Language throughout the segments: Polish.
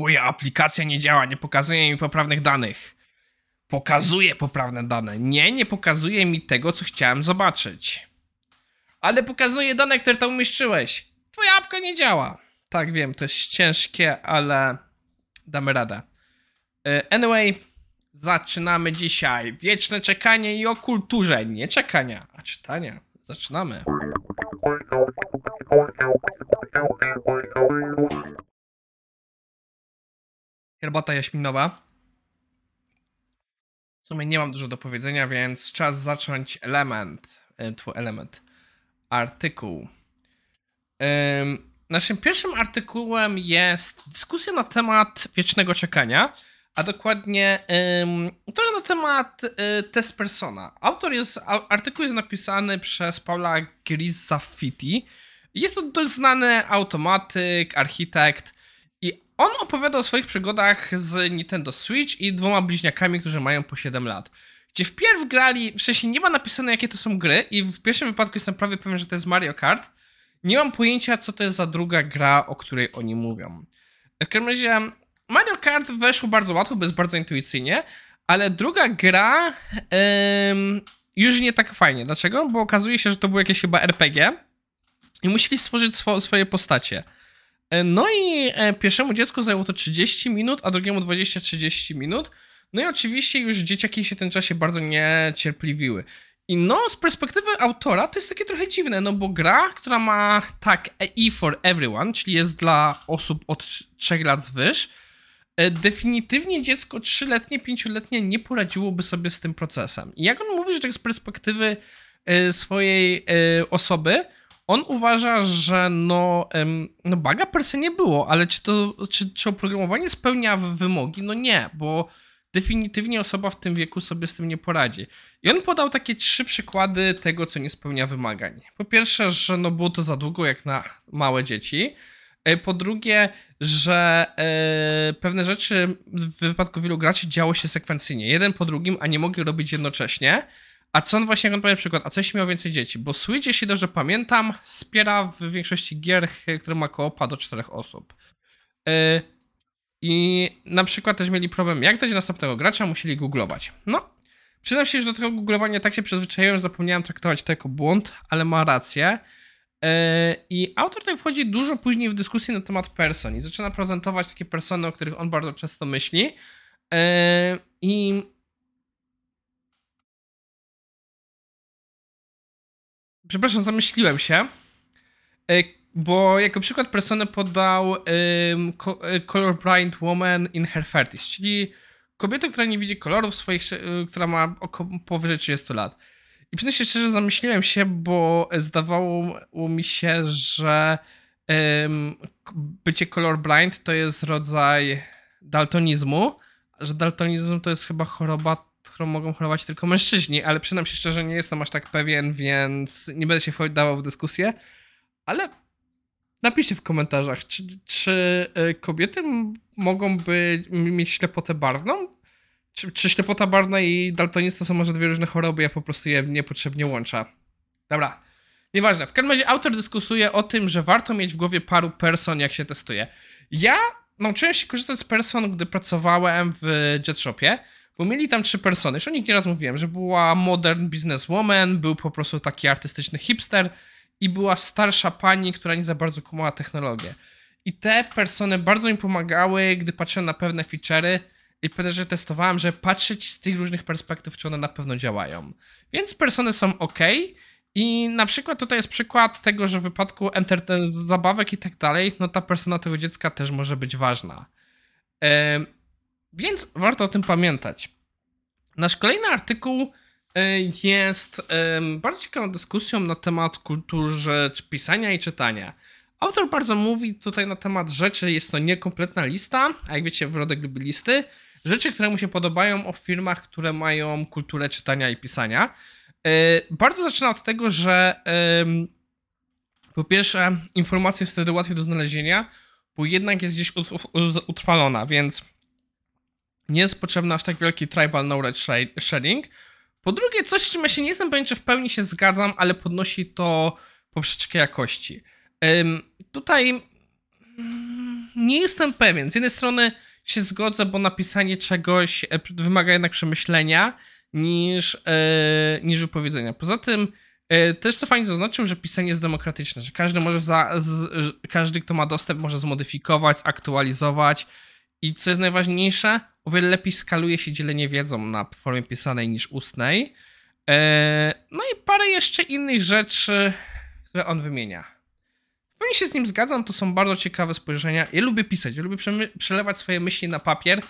Moja aplikacja nie działa, nie pokazuje mi poprawnych danych. Pokazuje poprawne dane. Nie, nie pokazuje mi tego, co chciałem zobaczyć. Ale pokazuje dane, które tam umieszczyłeś. Twoja apka nie działa. Tak, wiem, to jest ciężkie, ale damy radę. E, Anyway, zaczynamy dzisiaj. Wieczne czekanie i o kulturze. Nie czekania, a czytania. Zaczynamy. Herbata jaśminowa. W sumie nie mam dużo do powiedzenia, więc czas zacząć element. e, Twój element. Artykuł. Ym, naszym pierwszym artykułem jest dyskusja na temat wiecznego czekania, a dokładnie trochę na temat y, test persona. Autor jest, artykuł jest napisany przez Paula Grizzaffitti. Jest to dość znany automatyk, architekt i on opowiada o swoich przygodach z Nintendo Switch i dwoma bliźniakami, którzy mają po 7 lat. Gdzie wpierw grali, wcześniej nie ma napisane jakie to są gry i w pierwszym wypadku jestem prawie pewien, że to jest Mario Kart. Nie mam pojęcia, co to jest za druga gra, o której oni mówią. W każdym razie Mario Kart weszło bardzo łatwo, bo jest bardzo intuicyjnie, ale druga gra em, już nie tak fajnie. Dlaczego? Bo okazuje się, że to było jakieś chyba RPG i musieli stworzyć swo- swoje postacie. E, No i e, pierwszemu dziecku zajęło to 30 minut, a drugiemu 20-30 minut. No i oczywiście już dzieciaki się w tym czasie bardzo niecierpliwiły. I no, z perspektywy autora to jest takie trochę dziwne, no bo gra, która ma tak E for everyone, czyli jest dla osób od 3 lat zwyż, e, definitywnie dziecko 3-letnie, 5-letnie nie poradziłoby sobie z tym procesem. I jak on mówi, że tak z perspektywy swojej osoby, on uważa, że no, no baga per se nie było, ale czy to, czy, czy oprogramowanie spełnia wymogi? No nie, bo definitywnie osoba w tym wieku sobie z tym nie poradzi. I on podał takie trzy przykłady tego, co nie spełnia wymagań. Po pierwsze, że no było to za długo jak na małe dzieci. E, Po drugie, że e, pewne rzeczy w wypadku wielu graczy działo się sekwencyjnie, jeden po drugim, a nie mogli robić jednocześnie. A co on właśnie, on przykład, a co jeśli miał więcej dzieci? Bo Switch, jeśli dobrze pamiętam, wspiera w większości gier, które ma koopa do czterech osób. E, I na przykład też mieli problem, jak dać następnego gracza, musieli googlować. No, przyznam się, że do tego googlowania tak się przyzwyczaiłem, że zapomniałem traktować to jako błąd, ale ma rację. E, I autor tutaj wchodzi dużo później w dyskusję na temat person i zaczyna prezentować takie persony, o których on bardzo często myśli. E, I Przepraszam, zamyśliłem się. E, Bo jako przykład persony podał ko- e, colorblind woman in her 30s, czyli kobietę, która nie widzi kolorów swoich, y, która ma oko powyżej 30 lat. I przyznam się szczerze, zamyśliłem się, bo zdawało mi się, że k- bycie colorblind to jest rodzaj daltonizmu, że daltonizm to jest chyba choroba, którą mogą chorować tylko mężczyźni, ale przyznam się szczerze, nie jestem aż tak pewien, więc nie będę się wdawał w dyskusję, ale napiszcie w komentarzach, czy, czy y, kobiety mogą by mieć ślepotę barwną? Czy, czy ślepota barwna i daltonizm to są może dwie różne choroby, ja po prostu je niepotrzebnie łączę. Dobra, nieważne. W każdym razie autor dyskusuje o tym, że warto mieć w głowie paru person, jak się testuje. Ja nauczyłem się korzystać z person, gdy pracowałem w JetShopie, bo mieli tam trzy persony. Już o nich nieraz mówiłem, że była modern businesswoman, był po prostu taki artystyczny hipster i była starsza pani, która nie za bardzo kumała technologię. I te persony bardzo mi pomagały, gdy patrzyłem na pewne feature'y i pewne rzeczy testowałem, żeby patrzeć z tych różnych perspektyw, czy one na pewno działają. Więc persony są ok. I na przykład tutaj jest przykład tego, że w wypadku zabawek i tak dalej, no ta persona tego dziecka też może być ważna. Em, więc warto o tym pamiętać. Nasz kolejny artykuł e, jest em, bardzo ciekawą dyskusją na temat kulturze pisania i czytania. Autor bardzo mówi tutaj na temat rzeczy, jest to niekompletna lista, a jak wiecie, Wrodek lubi listy. Rzeczy, które mu się podobają o firmach, które mają kulturę czytania i pisania. E, Bardzo zaczyna od tego, że po pierwsze, informacja jest wtedy łatwiej do znalezienia, bo jednak jest gdzieś ut- ut- utrwalona, więc nie jest potrzebny aż tak wielki tribal knowledge sharing. Po drugie, coś, z czym ja się nie jestem pewien, czy w pełni się zgadzam, ale podnosi to poprzeczkę jakości. Tutaj nie jestem pewien. Z jednej strony się zgodzę, bo napisanie czegoś e, wymaga jednak przemyślenia niż, e, niż wypowiedzenia. Poza tym e, też co fajnie zaznaczył, że pisanie jest demokratyczne, że każdy może za, z, każdy, kto ma dostęp, może zmodyfikować, zaktualizować i co jest najważniejsze, o wiele lepiej skaluje się dzielenie wiedzą na formie pisanej niż ustnej. E, no i parę jeszcze innych rzeczy, które on wymienia. Pewnie się z nim zgadzam, to są bardzo ciekawe spojrzenia. Ja lubię pisać, ja lubię przelewać swoje myśli na papier.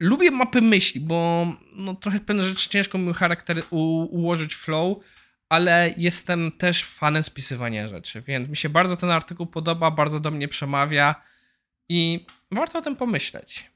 Lubię mapy myśli, bo no, trochę pewne rzeczy ciężko mi charakter ułożyć flow, ale jestem też fanem spisywania rzeczy, więc mi się bardzo ten artykuł podoba, bardzo do mnie przemawia i warto o tym pomyśleć.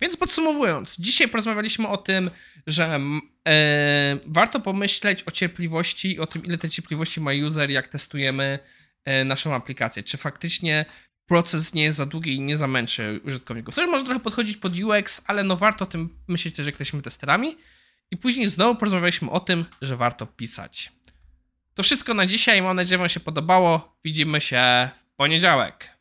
Więc podsumowując, dzisiaj porozmawialiśmy o tym, że e, warto pomyśleć o cierpliwości i o tym, ile tej cierpliwości ma user, jak testujemy e, naszą aplikację. Czy faktycznie proces nie jest za długi i nie zamęczy użytkowników. To może trochę podchodzić pod UX, ale no warto o tym myśleć też, jak jesteśmy testerami. I później znowu porozmawialiśmy o tym, że warto pisać. To wszystko na dzisiaj. Mam nadzieję, że Wam się podobało. Widzimy się w poniedziałek.